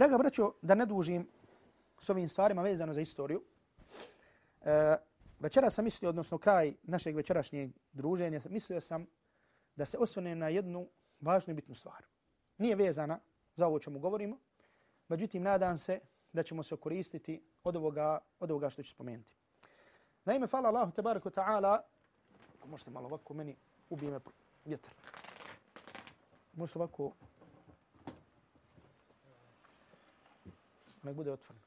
Draga braćo, da ne dužim s ovim stvarima vezano za istoriju, e, večera sam mislio, odnosno kraj našeg večerašnjeg druženja, mislio sam da se osvrnem na jednu važnu i bitnu stvar. Nije vezana za ovo čemu govorimo, međutim, nadam se da ćemo se koristiti od ovoga, od ovoga što ću spomenuti. Naime, hvala Allahu te wa ta'ala, ako možete malo ovako, meni ubije me vjetar. Možete ovako, nek bude otvoren.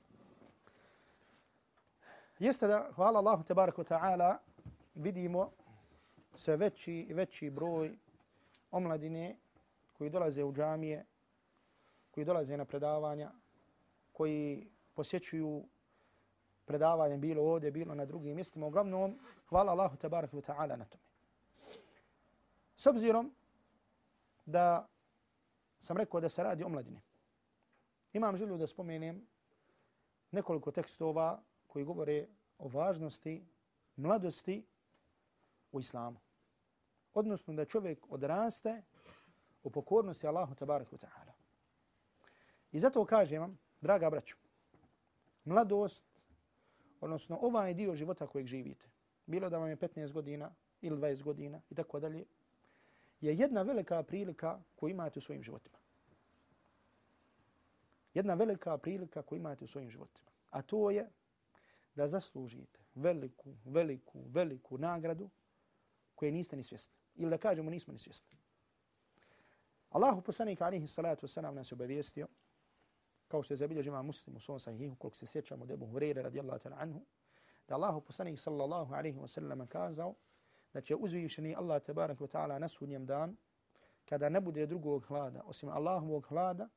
Jeste da, hvala Allahu tabarak ta'ala, vidimo sve veći i veći broj omladine koji dolaze u džamije, koji dolaze na predavanja, koji posjećuju predavanje bilo ovdje, bilo na drugim mjestima. Uglavnom, hvala Allahu tabaraka wa ta'ala na tome. S obzirom da sam rekao da se radi o mladini, imam želju da spomenem nekoliko tekstova koji govore o važnosti mladosti u islamu. Odnosno da čovjek odraste u pokornosti Allahu tabaraka wa ta'ala. I zato kažem vam, draga braću, mladost odnosno ovaj dio života kojeg živite, bilo da vam je 15 godina ili 20 godina i tako dalje, je jedna velika prilika koju imate u svojim životima. Jedna velika prilika koju imate u svojim životima. A to je da zaslužite veliku, veliku, veliku nagradu koje niste ni svjesni. Ili da kažemo nismo ni svjesni. Allahu poslanik alihi salatu wasalam nas obavijestio kao što je zabilježi ima muslim u svom sahihu, koliko se sjećamo debu Hureyre radijallahu ta'la anhu, da Allahu poslanik sallallahu alihi wasallam kazao da će uzvišeni Allah tabarak wa ta'ala na sudnjem dan, kada ne bude drugog hlada, osim Allahovog hlada,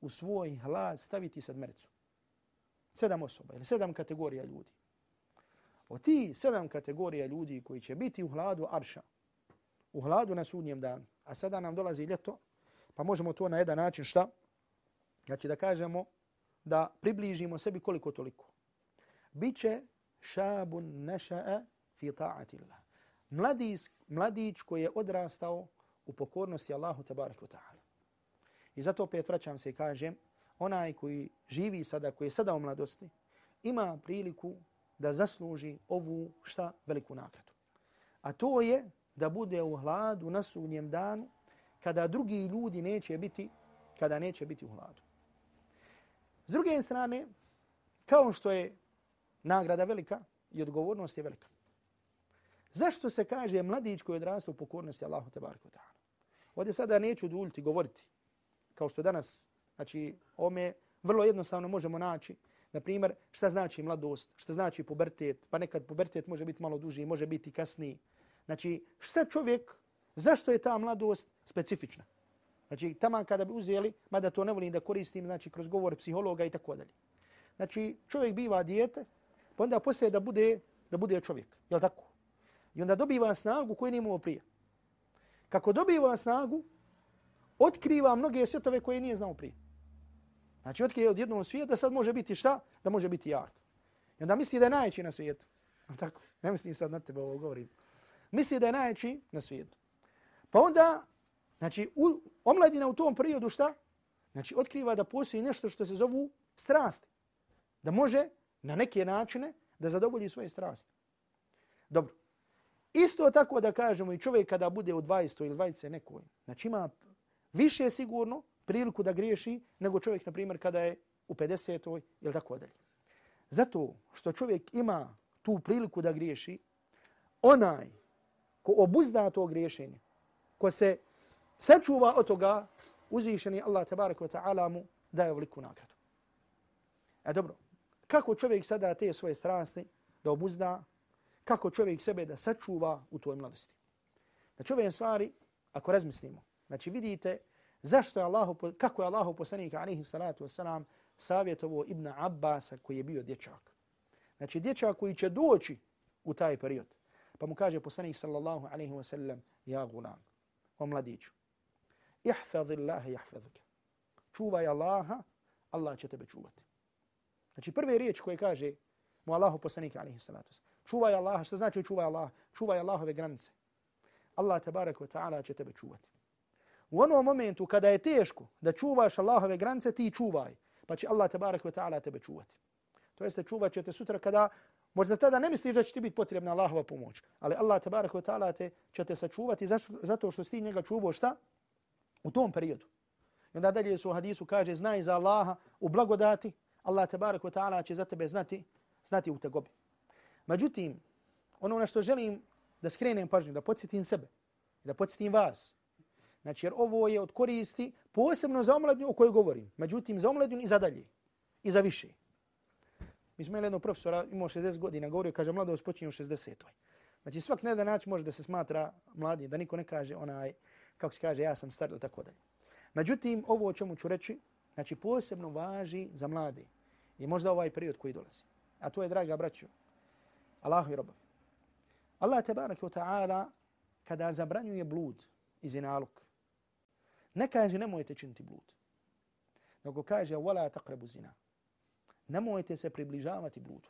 u svoj hlad staviti sedmercu. Sedam osoba ili sedam kategorija ljudi. O ti sedam kategorija ljudi koji će biti u hladu arša, u hladu na sudnjem danu, a sada nam dolazi ljeto, pa možemo to na jedan način šta? Znači da kažemo da približimo sebi koliko toliko. Biće šabun neša'a fi ta'atillah. Mladić, mladić koji je odrastao u pokornosti Allahu tabaraka ta'ala. I zato opet vraćam se i kažem, onaj koji živi sada, koji je sada u mladosti, ima priliku da zasluži ovu šta veliku nagradu. A to je da bude u hladu na sudnjem danu kada drugi ljudi neće biti, kada neće biti u hladu. S druge strane, kao što je nagrada velika i odgovornost je velika. Zašto se kaže mladić koji odrasta u pokornosti Allahu te barku ta'ala? Ovdje sada neću duljiti govoriti, kao što danas, znači, ome vrlo jednostavno možemo naći, na primjer, šta znači mladost, šta znači pubertet, pa nekad pubertet može biti malo duži, može biti kasniji. Znači, šta čovjek, zašto je ta mladost specifična? Znači, tamo kada bi uzeli, mada to ne volim da koristim, znači, kroz govor psihologa i tako dalje. Znači, čovjek biva dijete, pa onda poslije da bude, da bude čovjek. Je tako? I onda dobiva snagu koju nije imao prije. Kako dobiva snagu, otkriva mnoge svjetove koje nije znao prije. Znači, otkrije od jednog svijeta, sad može biti šta? Da može biti jak. I onda misli da je najjači na svijetu. Tako, ne mislim sad na tebe ovo govorim. Misli da je najjači na svijetu. Pa onda Znači, u, omladina u tom periodu šta? Znači, otkriva da postoji nešto što se zovu strasti. Da može na neke načine da zadovolji svoje strasti. Dobro. Isto tako da kažemo i čovjek kada bude u 20. ili 20. nekoj, znači ima više je sigurno priliku da griješi nego čovjek, na primjer, kada je u 50. ili tako dalje. Zato što čovjek ima tu priliku da griješi, onaj ko obuzda to griješenje, ko se sačuva od toga uzvišeni Allah tabaraka wa ta'ala mu daje veliku nagradu. E dobro, kako čovjek sada te svoje strasti da obuzda, kako čovjek sebe da sačuva u toj mladosti. Na ove stvari, ako razmislimo, znači vidite zašto je Allahu, kako je Allahu poslanika alihi salatu wasalam savjetovo Ibn Abbasa koji je bio dječak. Znači dječak koji će doći u taj period. Pa mu kaže poslanik sallallahu alaihi wasallam ja gulam, o mladiću, ihfadhi Allahe yahfadhuka. Čuvaj Allaha, Allah će tebe čuvati. Znači prve riječ koje kaže mu Allahu poslanik alaihi salatu Čuvaj Allaha, što znači čuvaj Allaha? Čuvaj Allahove granice. Allah tabarak ve taala će tebe čuvati. U onom momentu kada je teško da čuvaš Allahove granice, ti čuvaj. pa će Allah tabarak wa ta'ala tebe čuvati. To jeste čuvat će te sutra kada možda tada ne misliš da će ti biti potrebna Allahova pomoć. Ali Allah tabarak wa ta'ala te će te sačuvati zato što si ti njega čuvao šta? U tom periodu. I onda dalje su u hadisu kaže znaj za Allaha u blagodati, Allah tabarak wa ta'ala će za tebe znati, znati u tegobi. Međutim, ono na što želim da skrenem pažnju, da podsjetim sebe, da podsjetim vas, Znači, jer ovo je od koristi posebno za omladinu o kojoj govorim. Međutim, za omladinu i za dalje. I za više. Mi smo imali jednog profesora, imao 60 godina, govorio, kaže, mladost počinje u 60. Znači, svak ne da naći može da se smatra mladi, da niko ne kaže onaj, kako se kaže, ja sam star ili tako dalje. Međutim, ovo o čemu ću reći, znači, posebno važi za mlade. I možda ovaj period koji dolazi. A to je, draga braću, Allahu i robovi. Allah, tebarak wa ta'ala, kada zabranjuje blud i zinaluk, Ne kaže nemojte činiti blud. Nego kaže wala taqrabu zina. Nemojte se približavati bludu.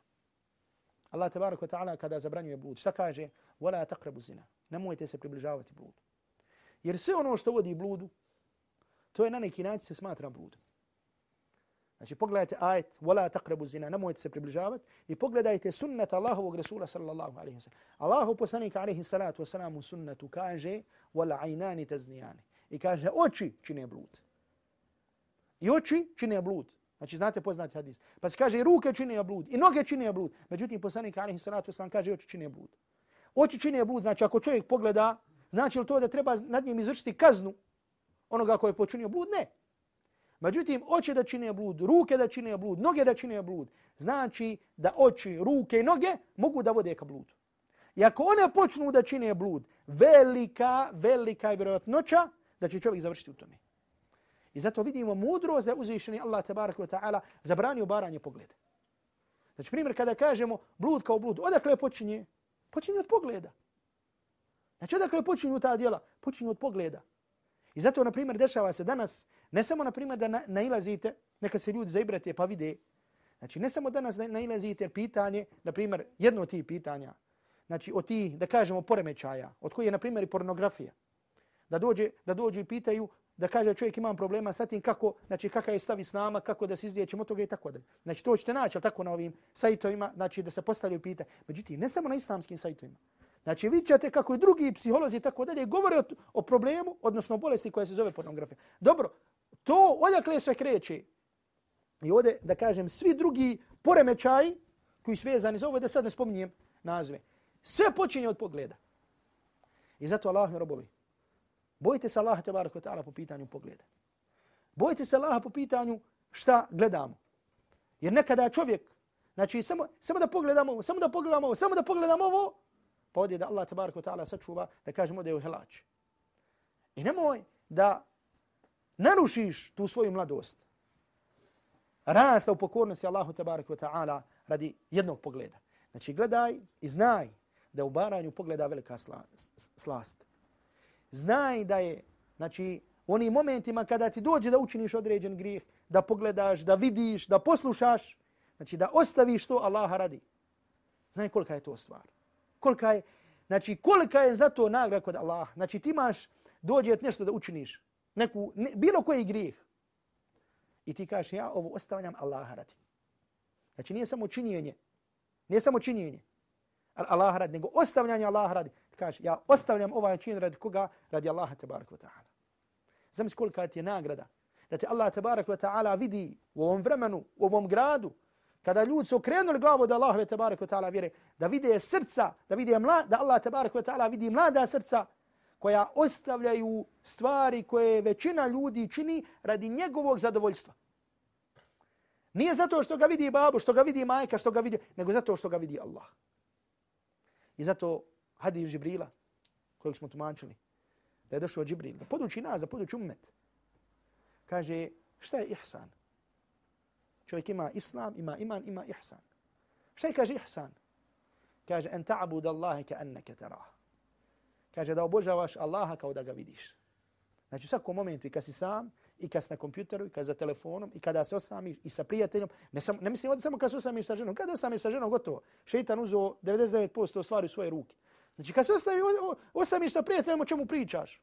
Allah tebaraka ta'ala kada zabranjuje blud, šta kaže? Wala taqrabu zina. Nemojte se približavati bludu. Jer sve ono što vodi bludu, to je na neki način se smatra bludom. Znači pogledajte ajet wala taqrabu zina, nemojte se približavati i pogledajte sunnet Allahovog Rasula sallallahu alejhi ve sellem. Allahu poslanik alejhi salatu ve selam sunnetu kaže wala aynani tazniyani. I kaže, oči čine blud. I oči čine blud. Znači, znate poznati hadis. Pa se kaže, i ruke čine blud, i noge čine blud. Međutim, poslanik Alihi Salatu Islam kaže, oči čine blud. Oči čine blud, znači, ako čovjek pogleda, znači li to da treba nad njim izvršiti kaznu onoga koji je počinio blud? Ne. Međutim, oči da čine blud, ruke da čine blud, noge da čine blud, znači da oči, ruke i noge mogu da vode ka bludu. I ako one počnu da čine blud, velika, velika je vjerojatnoća da će čovjek završiti u tome. I zato vidimo mudrost da je uzvišeni Allah tabaraka wa ta'ala zabranio baranje pogleda. Znači primjer kada kažemo blud kao blud, odakle počinje? Počinje od pogleda. Znači odakle počinju ta djela? Počinju od pogleda. I zato, na primjer, dešava se danas, ne samo, na primjer, da na, nailazite, neka se ljudi zaibrate pa vide, znači ne samo danas nailazite pitanje, na primjer, jedno od tih pitanja, znači od tih, da kažemo, poremećaja, od koje je, na primjer, i pornografija da dođe da dođu i pitaju da kaže čovjek imam problema sa tim kako znači kakav je stav islama kako da se izliječimo toga i tako dalje. znači to ćete naći tako na ovim sajtovima znači da se postavljaju pita međutim ne samo na islamskim sajtovima. Znači vi ćete kako i drugi psiholozi i tako dalje govore o, o problemu odnosno o bolesti koja se zove pornografija. Dobro to odakle sve kreće? I ovdje da kažem svi drugi poremećaji koji su vezani za ovo da sad ne spominjem nazve sve počinje od pogleda. I zato Allah mi robovi Bojite se Allaha tebaraka wa ta'ala po pitanju pogleda. Bojite se Allaha po pitanju šta gledamo. Jer nekada čovjek, znači samo, samo da pogledamo ovo, samo da pogledamo ovo, samo da pogledamo ovo, pa odje da Allah tebaraka wa ta'ala sačuva da kažemo da je u helač. I nemoj da narušiš tu svoju mladost. Rasta u pokornosti Allahu tebaraka wa ta'ala radi jednog pogleda. Znači gledaj i znaj da u baranju pogleda velika slast znaj da je, znači, u onim momentima kada ti dođe da učiniš određen grijeh, da pogledaš, da vidiš, da poslušaš, znači da ostaviš to Allaha radi. Znaj kolika je to stvar. Kolika je, znači, kolika je za to nagrada kod Allaha. Znači, ti imaš, dođe nešto da učiniš, neku, ne, bilo koji grijeh. I ti kažeš, ja ovo ostavljam Allaha radi. Znači, nije samo činjenje. Nije samo činjenje. Allaha radi, nego ostavljanje Allaha radi kaže, ja ostavljam ovaj čin radi koga? Radi Allaha tabaraka wa ta'ala. Zamisli kolika ti je nagrada. Da te Allah tabaraka wa ta'ala vidi u ovom vremenu, u ovom gradu, kada ljudi su okrenuli glavu da Allah tabaraka wa ta'ala vjere, da vide srca, da vide mla, da Allah tabaraka wa ta'ala vidi mlada srca koja ostavljaju stvari koje većina ljudi čini radi njegovog zadovoljstva. Nije zato što ga vidi babu, što ga vidi majka, što ga vidi, nego zato što ga vidi Allah. I zato hadis Žibrila, kojeg smo tumačili, da je došao Džibril, da poduči nas, da poduči ummet. Kaže, šta je ihsan? Čovjek ima islam, ima iman, ima ihsan. Šta je kaže ihsan? Kaže, en ta'bud Allahe ka enneke terah. Kaže, da obožavaš Allaha kao da ga vidiš. Znači, u svakom momentu, i kad si sam, i kad si na kompjuteru, i kad za telefonom, i kada se osamiš, i sa prijateljom, ne, sam, ne mislim ovdje samo kad se osamiš sa ženom, kada osamiš sa ženom, gotovo. Šeitan uzeo 99% stvari u svoje ruke. Znači, kad se ostavi, osamiš sa prijateljem, o čemu pričaš?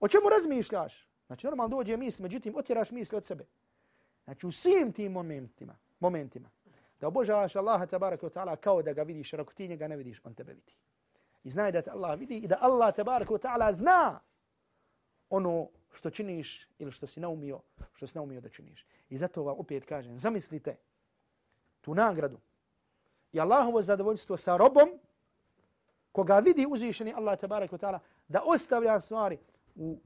O čemu razmišljaš? Znači, normalno dođe misl, međutim, otjeraš misli od sebe. Znači u svim tim momentima, momentima, da obožavaš Allaha tabaraka wa ta'ala kao da ga vidiš, jer ako ti njega ne vidiš, on tebe vidi. I znaj da te Allah vidi i da Allah tabaraka wa ta'ala zna ono što činiš ili što si naumio, što si naumio da činiš. I zato vam opet kažem, zamislite tu nagradu i Allahovo zadovoljstvo sa robom koga vidi uzvišeni Allah tabaraka wa ta'ala da ostavlja stvari u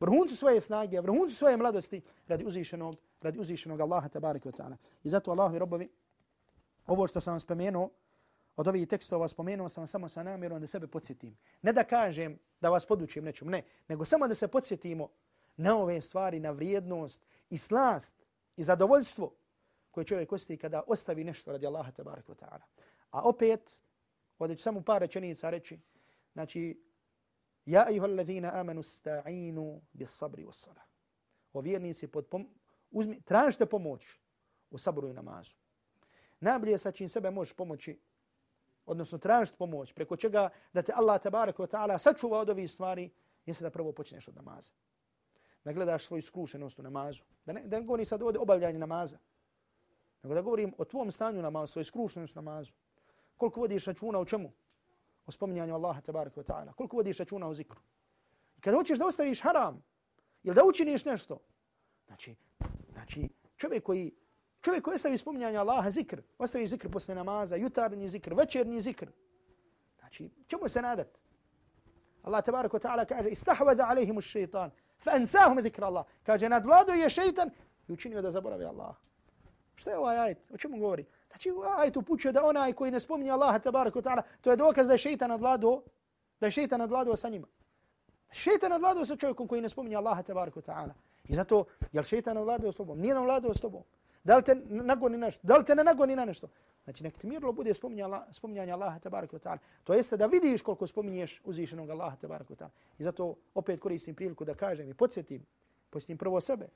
vrhuncu svoje snage, vrhuncu svoje mladosti radi uzvišenog, radi uzvišenog Allaha tabaraka wa ta'ala. I zato Allahovi robovi, ovo što sam vam spomenuo, od ovih tekstova spomenuo sam samo sa namjerom da sebe podsjetim. Ne da kažem da vas podučim nečem, ne, nego samo da se podsjetimo na ove stvari, na vrijednost i slast i zadovoljstvo koje čovjek osti kada ostavi nešto radi Allaha tabaraka wa ta'ala. A opet, ovdje ću samo par rečenica reći, znači, Ja ayuha allazina amanu sta'inu bis sabri was salah. O vjernici pod pom uzmi tražite pomoć u sabru i namazu. Najbolje sa čim sebe možeš pomoći odnosno tražiti pomoć preko čega da te Allah tabaraka wa ta'ala sačuva od ovih stvari jeste da prvo počneš od namaza. Da gledaš svoju skrušenost u namazu. Da ne, da ne govori sad ovdje obavljanje namaza. Nego da govorim o tvom stanju namazu, svoj skrušenost namazu. Koliko vodiš računa o čemu? o spominjanju Allaha tabaraka wa ta'ala. Koliko vodiš računa o zikru? I kada hoćeš da ostaviš haram, ili da učiniš nešto, znači, znači čovjek koji čovjek koji ostavi spominjanje Allaha zikr, ostavi zikr posle namaza, jutarnji zikr, večernji zikr, znači, čemu se nadat? Allah tabarak wa ta'ala kaže, istahvada alaihimu šeitan, fa ansahum zikra Allah. Kaže, nadvlado je šeitan i učinio da zaboravi Allah. Šta je ovaj ajet? O čemu govori? Znači, ajet upućuje da onaj koji ne spominje Allaha tabaraka ta'ala, to je dokaz da je šeitan nadvladao, da je šeitan nadvladao sa njima. Šeitan nadvladao sa čovjekom koji ne spominje Allaha tabaraka ta'ala. I zato, je li šeitan nadvladao s tobom? Nije nadvladao s tobom. Da li te nagoni na nešto? Da li te ne nagoni na nešto? Znači, nek ti mirlo bude spominjanje Allaha tabaraka ta'ala. To jeste da vidiš koliko spominješ uzvišenog Allaha tabaraka ta'ala. I zato opet koristim priliku da kažem i podsjetim, podsjetim prvo sebe,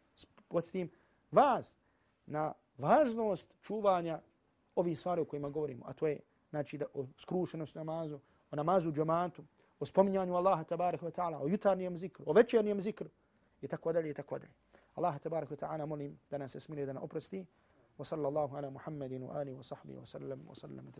podsjetim vas na važnost čuvanja ovih stvari o kojima govorimo, a to je znači da o skrušenosti namazu, o namazu džamatu, o spominjanju Allaha tabaraka wa ta'ala, o jutarnijem zikru, o večernijem zikru i tako dalje i tako dalje. Allaha tabaraka wa ta'ala molim da nas se smilije da nas oprosti. Wa sallallahu ala Muhammedin wa alihi wa sahbihi wa sallam